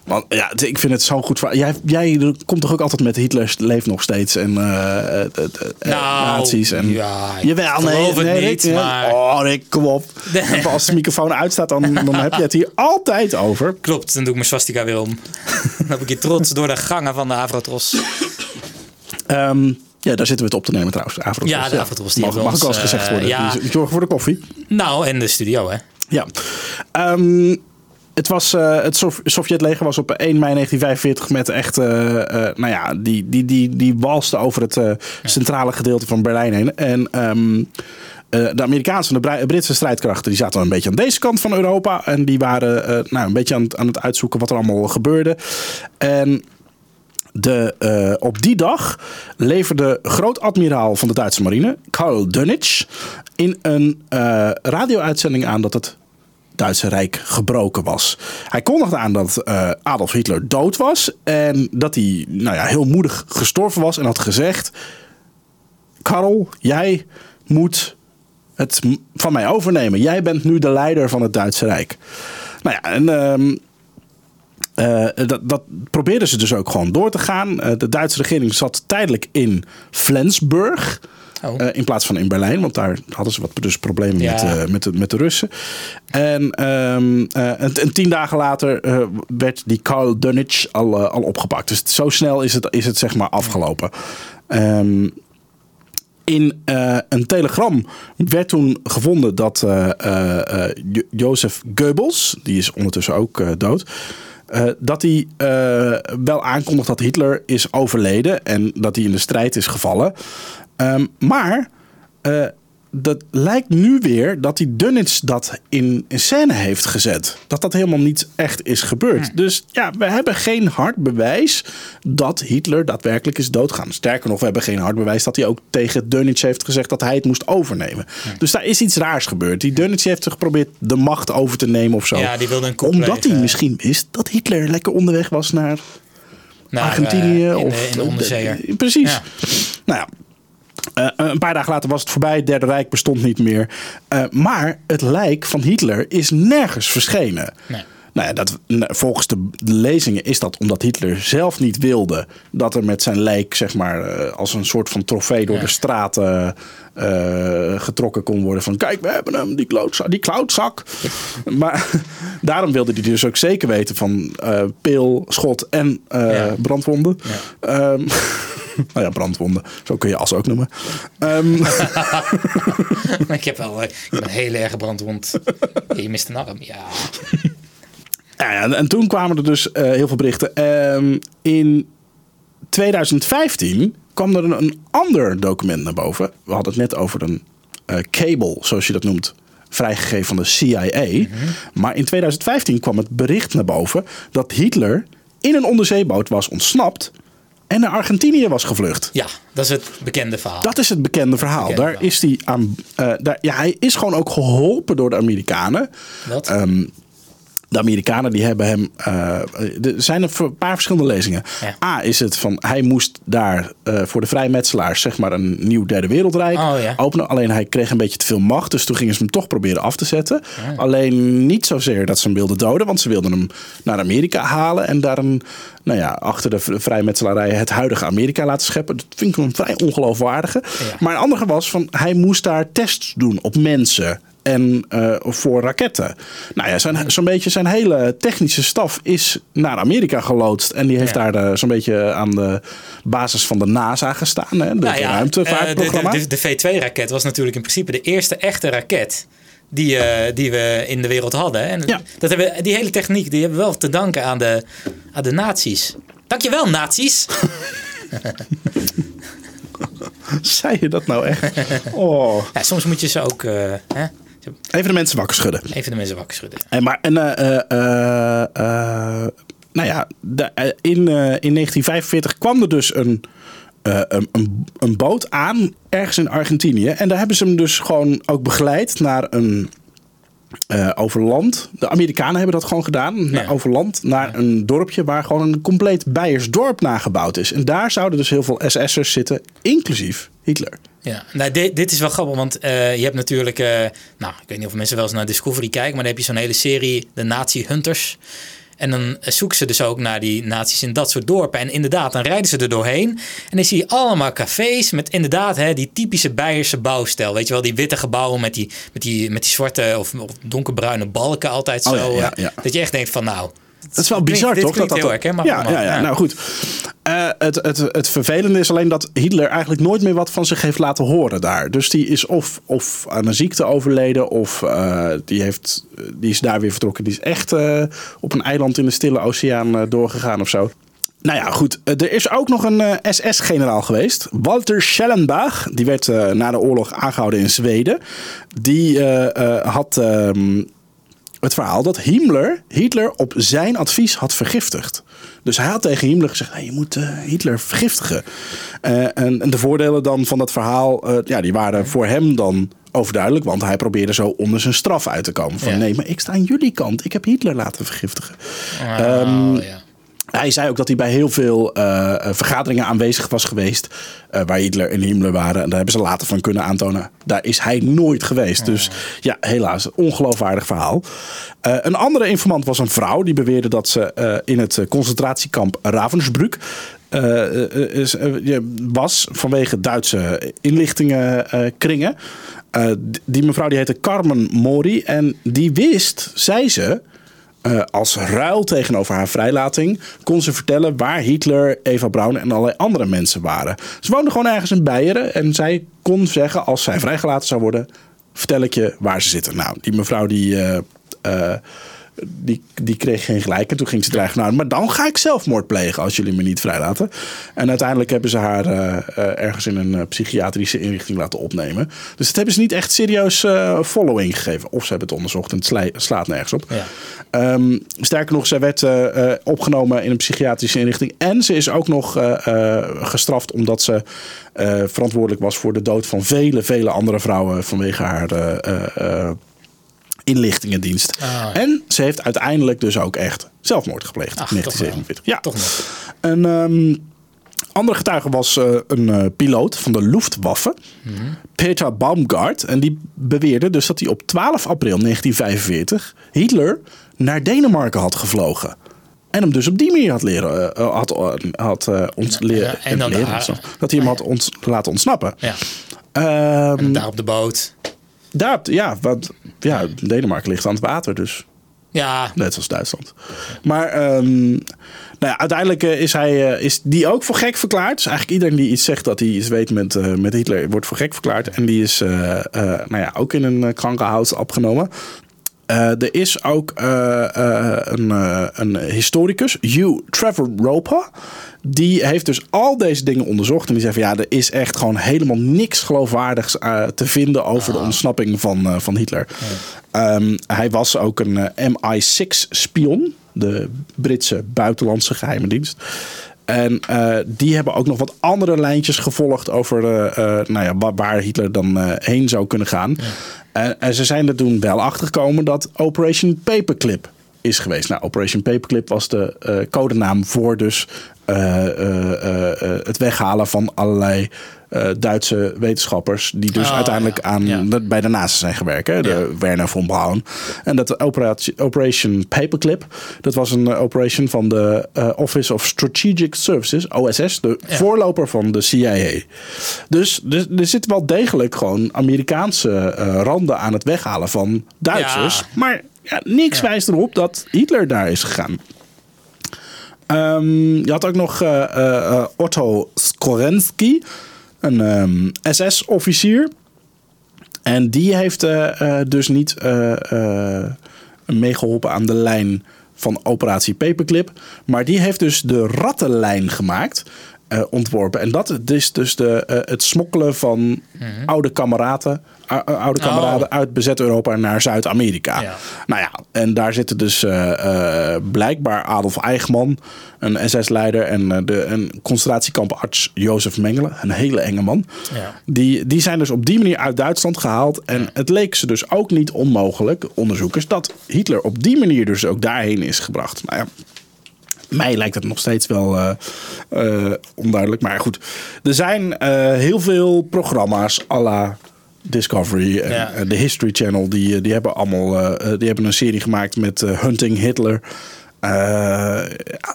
Want ja, ik vind het zo goed. Jij, jij komt toch ook altijd met Hitler leeft nog steeds en eh, eh, Nou, nazi's en ja, Jawel, nee, nee, niet, Rick, maar- Oh, Rick, kom op. Als de microfoon uitstaat, dan, dan heb je het hier altijd over. Klopt, dan doe ik mijn swastika weer om. dan heb ik je trots door de gangen van de Avrotros. Ehm, ja, daar zitten we het op te nemen trouwens. Afrotros. Ja, de Afrotros, die Mag, mag ook wel eens gezegd eh, worden. ja. Die, die zorgen voor de koffie. Nou, en de studio, hè? Ja. Ehm, het, was, eh, het Sov- Sovjetleger was op 1 mei 1945 met echt, eh, eh, nou ja, die, die, die, die walste over het centrale gedeelte van Berlijn heen. En ehm, eh, de Amerikaanse en de Bri- Britse strijdkrachten die zaten een beetje aan deze kant van Europa. En die waren nou, een beetje aan het, aan het uitzoeken wat er allemaal gebeurde. En de, op die dag leverde groot-admiraal van de Duitse marine, Karl Dönitz, in een eh radio-uitzending aan dat het Duitse Rijk gebroken was. Hij kondigde aan dat eh, Adolf Hitler dood was en dat hij nou ja, heel moedig gestorven was en had gezegd: Karl, jij moet het van mij overnemen. Jij bent nu de leider van het Duitse Rijk. Nou ja, en ehm, eh, dat, dat probeerden ze dus ook gewoon door te gaan. Eh, de Duitse regering zat tijdelijk in Flensburg. Oh. eh, in plaats van in Berlijn, want daar hadden ze wat dus problemen Ja. met, eh, met, de, met de Russen. En, en, en tien dagen later werd die Karl Dönitz al, al opgepakt. Dus zo snel is het, is het zeg maar afgelopen. Ehm, in een telegram werd toen gevonden dat Jo- Jozef Goebbels, die is ondertussen ook dood, dat hij wel aankondigt dat Hitler is overleden en dat hij in de strijd is gevallen. Ehm, maar eh, dat lijkt nu weer dat die Dönitz dat in, in scène heeft gezet. Dat dat helemaal niet echt is gebeurd. Dus ja, we hebben geen hard bewijs dat Hitler daadwerkelijk is doodgaan. Sterker nog, we hebben geen hard bewijs dat hij ook tegen Dönitz heeft gezegd dat hij het moest overnemen. Dus daar is iets raars gebeurd. Die Dönitz heeft geprobeerd de macht over te nemen of zo. Ja, die wilde een Omdat hij misschien wist dat Hitler lekker onderweg was naar Naar, Argentinië. eh, in, of, de, in de onderzeeër. Precies. Ja. Nou ja. Eh, een paar dagen later was het voorbij. Het Derde Rijk bestond niet meer. Eh, maar het lijk van Hitler is nergens verschenen. Nee. Nou ja, dat, volgens de, lezingen is dat omdat Hitler zelf niet wilde dat er met zijn lijk, zeg maar, eh, als een soort van trofee door Ja. de straten eh, getrokken kon worden. Van kijk, we hebben hem, die klootzak. Die klautzak. maar daarom wilde hij dus ook zeker weten van eh, pil, schot en Ja. brandwonden. Ehm, nou ja, brandwonden. Zo kun je as ook noemen. Ehm, ik heb wel ik heb een hele erge brandwond. Je mist een arm. Ja. Ja, en, en toen kwamen er dus eh, heel veel berichten. Ehm, in 2015 kwam er een, een ander document naar boven. We hadden het net over een eh, cable, zoals je dat noemt, vrijgegeven van de CIA. Maar in 2015 kwam het bericht naar boven dat Hitler in een onderzeeboot was ontsnapt en naar Argentinië was gevlucht. ja, dat is het bekende verhaal. Dat is het bekende verhaal. Bekende daar verhaal. is hij aan. eh, daar, ja, hij is gewoon ook geholpen door de Amerikanen. Wat? Ehm, de Amerikanen die hebben hem. eh, er zijn een paar verschillende lezingen. Ja. A is het van hij moest daar eh, voor de vrijmetselaars zeg maar een nieuw derde wereldrijk Oh, ja. openen. Alleen hij kreeg een beetje te veel macht, dus toen gingen ze hem toch proberen af te zetten. Alleen niet zozeer dat ze hem wilden doden, want ze wilden hem naar Amerika halen en daar een, nou ja, achter de vrijmetselarij het huidige Amerika laten scheppen. Dat vind ik een vrij ongeloofwaardige. Maar een andere was van hij moest daar tests doen op mensen en eh, voor raketten. Nou ja, zijn, zo'n beetje zijn hele technische staf is naar Amerika geloodst. En die heeft Ja. daar eh, zo'n beetje aan de basis van de NASA gestaan. Hè, de Nou ja, ruimtevaartprogramma. eh, de, de, de V2-raket was natuurlijk in principe de eerste echte raket die, die we in de wereld hadden. En Ja. dat hebben, die hele techniek die hebben we wel te danken aan de, aan de nazi's. Dankjewel, nazi's. Zei je dat nou echt? Oh. Ja, soms moet je ze ook hè, Even de mensen wakker schudden. even de mensen wakker schudden. En, maar, en, eh, eh, eh, eh, nou ja, de- eh, in, eh, in 1945 kwam er dus een, eh, een, een, boot aan ergens in Argentinië. En daar hebben ze hem dus gewoon ook begeleid naar een. eh, over land. De Amerikanen hebben dat gewoon gedaan. Ja. Over land naar een dorpje waar gewoon een compleet Beiers dorp nagebouwd is. En daar zouden dus heel veel SS'ers zitten, inclusief Hitler. Ja, nou, dit, dit is wel grappig, want eh, je hebt natuurlijk, eh, nou, ik weet niet of mensen wel eens naar Discovery kijken, maar dan heb je zo'n hele serie, de Nazi Hunters. En dan zoeken ze dus ook naar die nazi's in dat soort dorpen. En inderdaad, dan rijden ze er doorheen. En dan zie je allemaal cafés met inderdaad hè, die typische Beierse bouwstijl. Weet je wel, die witte gebouwen met die, met die, met die zwarte of, of donkerbruine balken altijd Oh, zo. ja, ja, eh, ja. Dat je echt denkt van nou... Dat is wel bizar, toch? Dit klinkt heel herkenbaar. ja, ja, ja, nou goed. Eh, het, het, het vervelende is alleen dat Hitler eigenlijk nooit meer wat van zich heeft laten horen daar. Dus die is of, of aan een ziekte overleden, of eh, die, heeft, die is daar weer vertrokken. Die is echt eh, op een eiland in de Stille Oceaan doorgegaan of zo. Nou ja, goed. Er is ook nog een SS-generaal geweest. Walter Schellenbach. Die werd na de oorlog aangehouden in Zweden. Die had ehm, het verhaal dat Himmler Hitler op zijn advies had vergiftigd. Dus hij had tegen Himmler gezegd: hey, je moet eh, Hitler vergiftigen. Eh, en, en de voordelen dan van dat verhaal, eh, ja, die waren voor hem dan overduidelijk. Want hij probeerde zo onder zijn straf uit te komen. Van Ja. nee, maar ik sta aan jullie kant. Ik heb Hitler laten vergiftigen. Oh, Ehm, ja. Hij zei ook dat hij bij heel veel eh, eh, vergaderingen aanwezig was geweest. eh, waar Hitler en Himmler waren. En daar hebben ze later van kunnen aantonen. Daar is hij nooit geweest. Dus ja, helaas. Ongeloofwaardig verhaal. Een andere informant was een vrouw. Die beweerde dat ze in het concentratiekamp Ravensbrück. was vanwege Duitse inlichtingenkringen. Die mevrouw die heette Carmen Mori. En die wist, zei ze, eh, als ruil tegenover haar vrijlating kon ze vertellen waar Hitler, Eva Braun en allerlei andere mensen waren. Ze woonde gewoon ergens in Beieren en zij kon zeggen als zij vrijgelaten zou worden, vertel ik je waar ze zitten. Nou, die mevrouw die, eh, eh, die, die kreeg geen gelijk en toen ging ze dreigen, nou, maar dan ga ik zelfmoord plegen als jullie me niet vrijlaten. En uiteindelijk hebben ze haar eh, eh, ergens in een eh, psychiatrische inrichting laten opnemen. Dus dat hebben ze niet echt serieus following gegeven. Of ze hebben het onderzocht en het sla- slaat nergens op. Ja. Ehm, sterker nog, zij werd opgenomen in een psychiatrische inrichting. En ze is ook nog gestraft omdat ze verantwoordelijk was voor de dood van vele, vele andere vrouwen vanwege haar inlichtingendienst. Ah, ja. En ze heeft uiteindelijk dus ook echt zelfmoord gepleegd in toch wel. 1947. Ja, Toch nog. een ehm, andere getuige was eh, een eh, piloot van de Luftwaffe, Mhm. Peter Baumgart. En die beweerde dus dat hij op 12 april 1945 Hitler naar Denemarken had gevlogen. En hem dus op die manier had leren, eh, had, had ons Ja, leren, en dan leren ontsnappen. dat hij hem had ons, laten ontsnappen. Ja. Ehm, Daar op de boot. Daar, ja, want ja, Denemarken ligt aan het water, dus Ja, Net als Duitsland. Maar ehm, nou ja, uiteindelijk eh, is, hij, eh, is die ook voor gek verklaard. Dus eigenlijk iedereen die iets zegt dat hij iets weet met, eh, met Hitler, wordt voor gek verklaard. En die is nou ja, ook in een krankenhuis opgenomen. Eh, er is ook eh, eh, een, een historicus, Hugh Trevor Roper. Die heeft dus al deze dingen onderzocht. En die zei van ja, er is echt gewoon helemaal niks geloofwaardigs te vinden over de ontsnapping van, van Hitler. Ehm, hij was ook een eh, MI6-spion, de Britse buitenlandse geheime dienst. En die hebben ook nog wat andere lijntjes gevolgd over nou ja, wa- waar Hitler dan heen zou kunnen gaan. En, en ze zijn er toen wel achter gekomen dat Operation Paperclip is geweest. Nou, Operation Paperclip was de eh, codenaam voor dus eh, eh, eh, eh, het weghalen van allerlei eh, Duitse wetenschappers die dus Ah, uiteindelijk ja. aan Ja. de- bij de NASA zijn gewerkt. Hè? De Ja. Werner von Braun. En dat operatie, Operation Paperclip, dat was een eh, operation van de eh, Office of Strategic Services, OSS, de voorloper van de CIA. Dus er, er zit wel degelijk gewoon Amerikaanse randen aan het weghalen van Duitsers. Maar ja, niks wijst erop dat Hitler daar is gegaan. Ehm, je had ook nog Otto Skorensky, een ehm, SS-officier. En die heeft eh, eh, dus niet eh, eh, meegeholpen aan de lijn van Operatie Paperclip. Maar die heeft dus de rattenlijn gemaakt, eh, ontworpen. En dat is dus de, eh, het smokkelen van oude kameraden, ou- oude Mhm. Oh. kameraden uit bezet Europa naar Zuid-Amerika. Ja. Nou ja, en daar zitten dus eh, eh, blijkbaar Adolf Eichmann, een SS-leider, en eh, de, een concentratiekamparts Jozef Mengele, een hele enge man. Ja. Die, die zijn dus op die manier uit Duitsland gehaald. En het leek ze dus ook niet onmogelijk, onderzoekers, dat Hitler op die manier dus ook daarheen is gebracht. Nou ja, mij lijkt het nog steeds wel eh, eh, onduidelijk. Maar goed, er zijn eh, heel veel programma's à la Discovery en Ja. de History Channel. Die, die hebben allemaal die hebben een serie gemaakt met Hunting Hitler.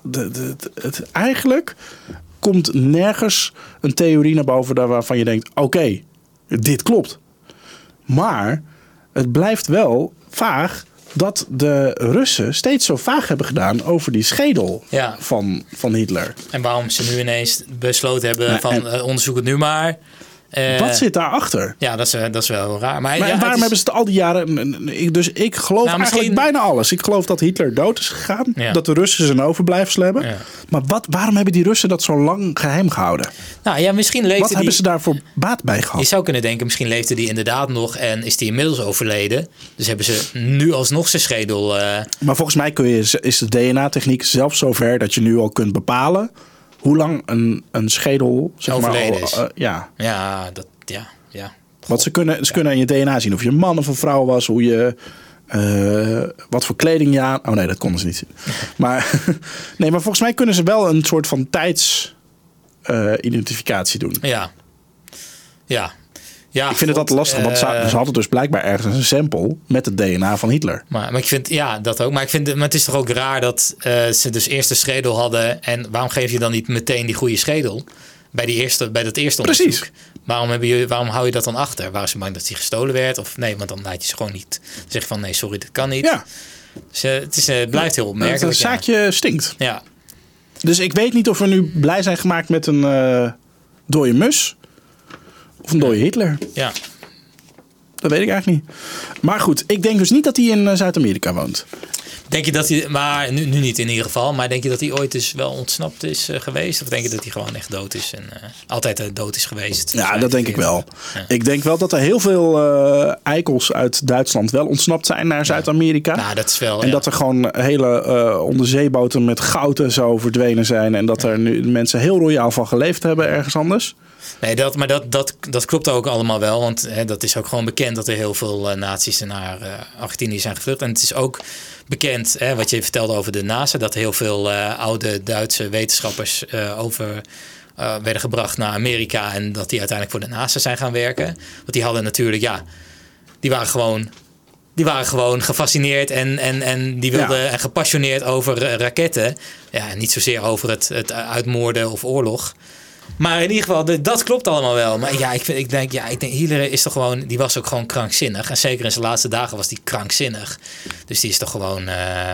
De, de- het, eigenlijk komt nergens een theorie naar boven daar waarvan je denkt: oké, dit klopt. Maar het blijft wel vaag dat de Russen steeds zo vaag hebben gedaan over die schedel Ja. van, van Hitler. En waarom ze nu ineens besloten hebben Ja, van en- eh, onderzoek het nu maar. Eh, Wat zit daarachter? Ja, dat is, eh, dat is wel raar. Maar, Maar ja, waarom is- hebben ze het al die jaren... Dus ik geloof Nou, eigenlijk bijna alles. Ik geloof dat Hitler dood is gegaan. Ja. Dat de Russen zijn overblijfsel hebben. Ja. Maar wat, waarom hebben die Russen dat zo lang geheim gehouden? Nou ja, misschien leefde Wat die... hebben ze daarvoor baat bij Je gehad? zou kunnen denken, misschien leefde die inderdaad nog en is die inmiddels overleden. Dus hebben ze nu alsnog zijn schedel. eh, Maar volgens mij kun je, is de DNA-techniek zelfs zover dat je nu al kunt bepalen... hoe lang een, een schedel zeg maar, Overleden is. eh, ja, ja, dat, ja, ja. Want ze kunnen, ze kunnen in je DNA zien of je een man of een vrouw was, hoe je. eh, wat voor kleding je aan. Oh nee, dat konden ze niet zien. Maar, nee, maar volgens mij kunnen ze wel een soort van tijdsidentificatie doen. Ja. Ja. Ja Ik vind het altijd lastig, want ze, eh, ze hadden dus blijkbaar ergens een sample met het DNA van Hitler. Maar, maar ik vind, ja, dat ook. Maar ik vind, maar het is toch ook raar dat eh, ze dus eerst de schedel hadden. En waarom geef je dan niet meteen die goede schedel? Bij, die eerste, bij dat eerste Precies. onderzoek. Waarom, hebben waarom hou je dat dan achter? Waren ze bang dat die gestolen werd? Of nee, want dan laat je ze gewoon niet. Dan zeg je van nee, sorry, dat kan niet. Ja, Dus, het, is, eh, het blijft heel het opmerkelijk. ja. zaakje stinkt. Ja. Dus ik weet niet of we nu blij zijn gemaakt met een dode mus. Of een dode Hitler. ja. Dat weet ik eigenlijk niet. Maar goed, ik denk dus niet dat hij in eh, Zuid-Amerika woont. Denk je dat hij, maar nu, nu niet in ieder geval, maar denk je dat hij ooit dus wel ontsnapt is eh, geweest? Of denk je dat hij gewoon echt dood is en eh, altijd dood is geweest? Ja, dat denk ik wel. Ja. Ik denk wel dat er heel veel eikels uit Duitsland wel ontsnapt zijn naar Zuid-Amerika. Nou, dat is wel. en ja. dat er gewoon hele onderzeeboten met goud en zo verdwenen zijn. En dat er nu mensen heel royaal van geleefd hebben ergens anders. Nee, dat, maar dat, dat, dat klopt ook allemaal wel. Want hè, dat is ook gewoon bekend dat er heel veel eh nazi's naar eh, Argentinië zijn gevlucht. En het is ook bekend, hè, wat je vertelde over de NASA, dat heel veel eh, oude Duitse wetenschappers eh, over eh, werden gebracht naar Amerika. En dat die uiteindelijk voor de NASA zijn gaan werken. Want die hadden natuurlijk, ja, die waren gewoon. Die waren gewoon gefascineerd en, en, en die wilden Ja. en gepassioneerd over eh, raketten. Ja, en niet zozeer over het, het uitmoorden of oorlog. Maar in ieder geval, de- dat klopt allemaal wel. Maar ja, ik, vind, ik denk, ja, ik denk, Hitler is toch gewoon, die was ook gewoon krankzinnig. En zeker in zijn laatste dagen was die krankzinnig. Dus die is toch gewoon, eh,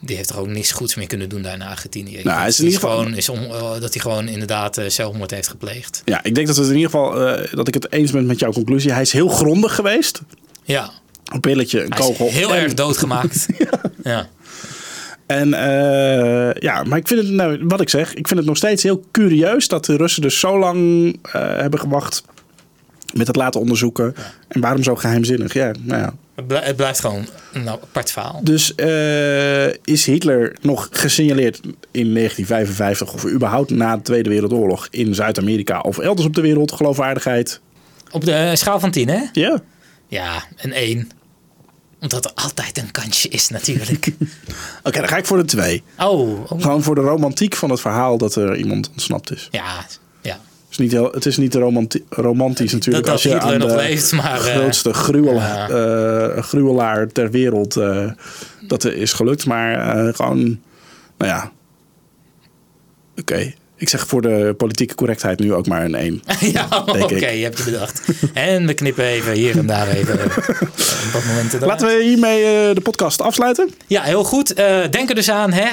die heeft toch ook niks goeds meer kunnen doen daar in Argentinië. Nou, denk is dat in ieder geval- gewoon, is on- eh, dat hij gewoon inderdaad eh, zelfmoord heeft gepleegd. Ja, ik denk dat het in ieder geval dat ik het eens ben met jouw conclusie. Hij is heel grondig geweest. Ja, Een pilletje, een hij kogel. heel en- erg doodgemaakt. ja. En eh, ja, maar ik vind het, nou, wat ik zeg, ik vind het nog steeds heel curieus dat de Russen dus zo lang eh, hebben gewacht met het laten onderzoeken. En waarom zo geheimzinnig? Ja, nou ja. Het, blij- het blijft gewoon een apart verhaal. Dus eh, is Hitler nog gesignaleerd in 1955 of überhaupt na de Tweede Wereldoorlog in Zuid-Amerika of elders op de wereld geloofwaardigheid? Op de schaal van 10, hè? Ja. Ja, een 1. Omdat er altijd een kansje is natuurlijk. Oké, dan ga ik voor de twee. oh, oh. Gewoon voor de romantiek van het verhaal dat er iemand ontsnapt is. ja, ja. Het is niet, heel, het is niet romanti- romantisch natuurlijk dat als je Hitler aan nog de leeft, maar, eh, grootste gruwel, ja. eh, gruwelaar ter wereld eh, dat er is gelukt. Maar gewoon, nou ja, oké. Ik zeg voor de politieke correctheid nu ook maar een 1. ja, oké, je hebt je bedacht. En we knippen even hier en daar even eh, op dat moment. Laten we hiermee eh, de podcast afsluiten. Ja, heel goed. Eh, denk er dus aan, hè?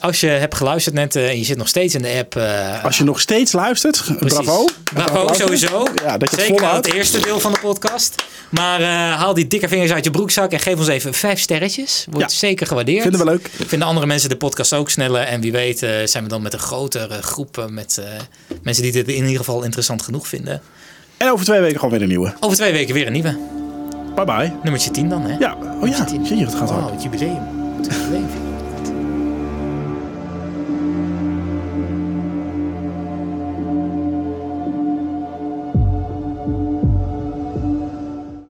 Als je hebt geluisterd net en je zit nog steeds in de app. Als je nog steeds luistert, bravo. Bravo, sowieso. Ja, dat je het Zeker volhoudt. het eerste deel van de podcast. Maar haal die dikke vingers uit je broekzak en geef ons even vijf sterretjes. Wordt Ja. zeker gewaardeerd. Vinden we leuk. Vinden andere mensen de podcast ook sneller. En wie weet zijn we dan met een grotere groep met eh, mensen die dit in ieder geval interessant genoeg vinden. En over twee weken gewoon weer een nieuwe. Over twee weken weer een nieuwe. Bye bye. Nummertje 10 dan, hè? Ja, oh ja, zie je, het gaat hard. Wow, het jubileum. Het jubileum.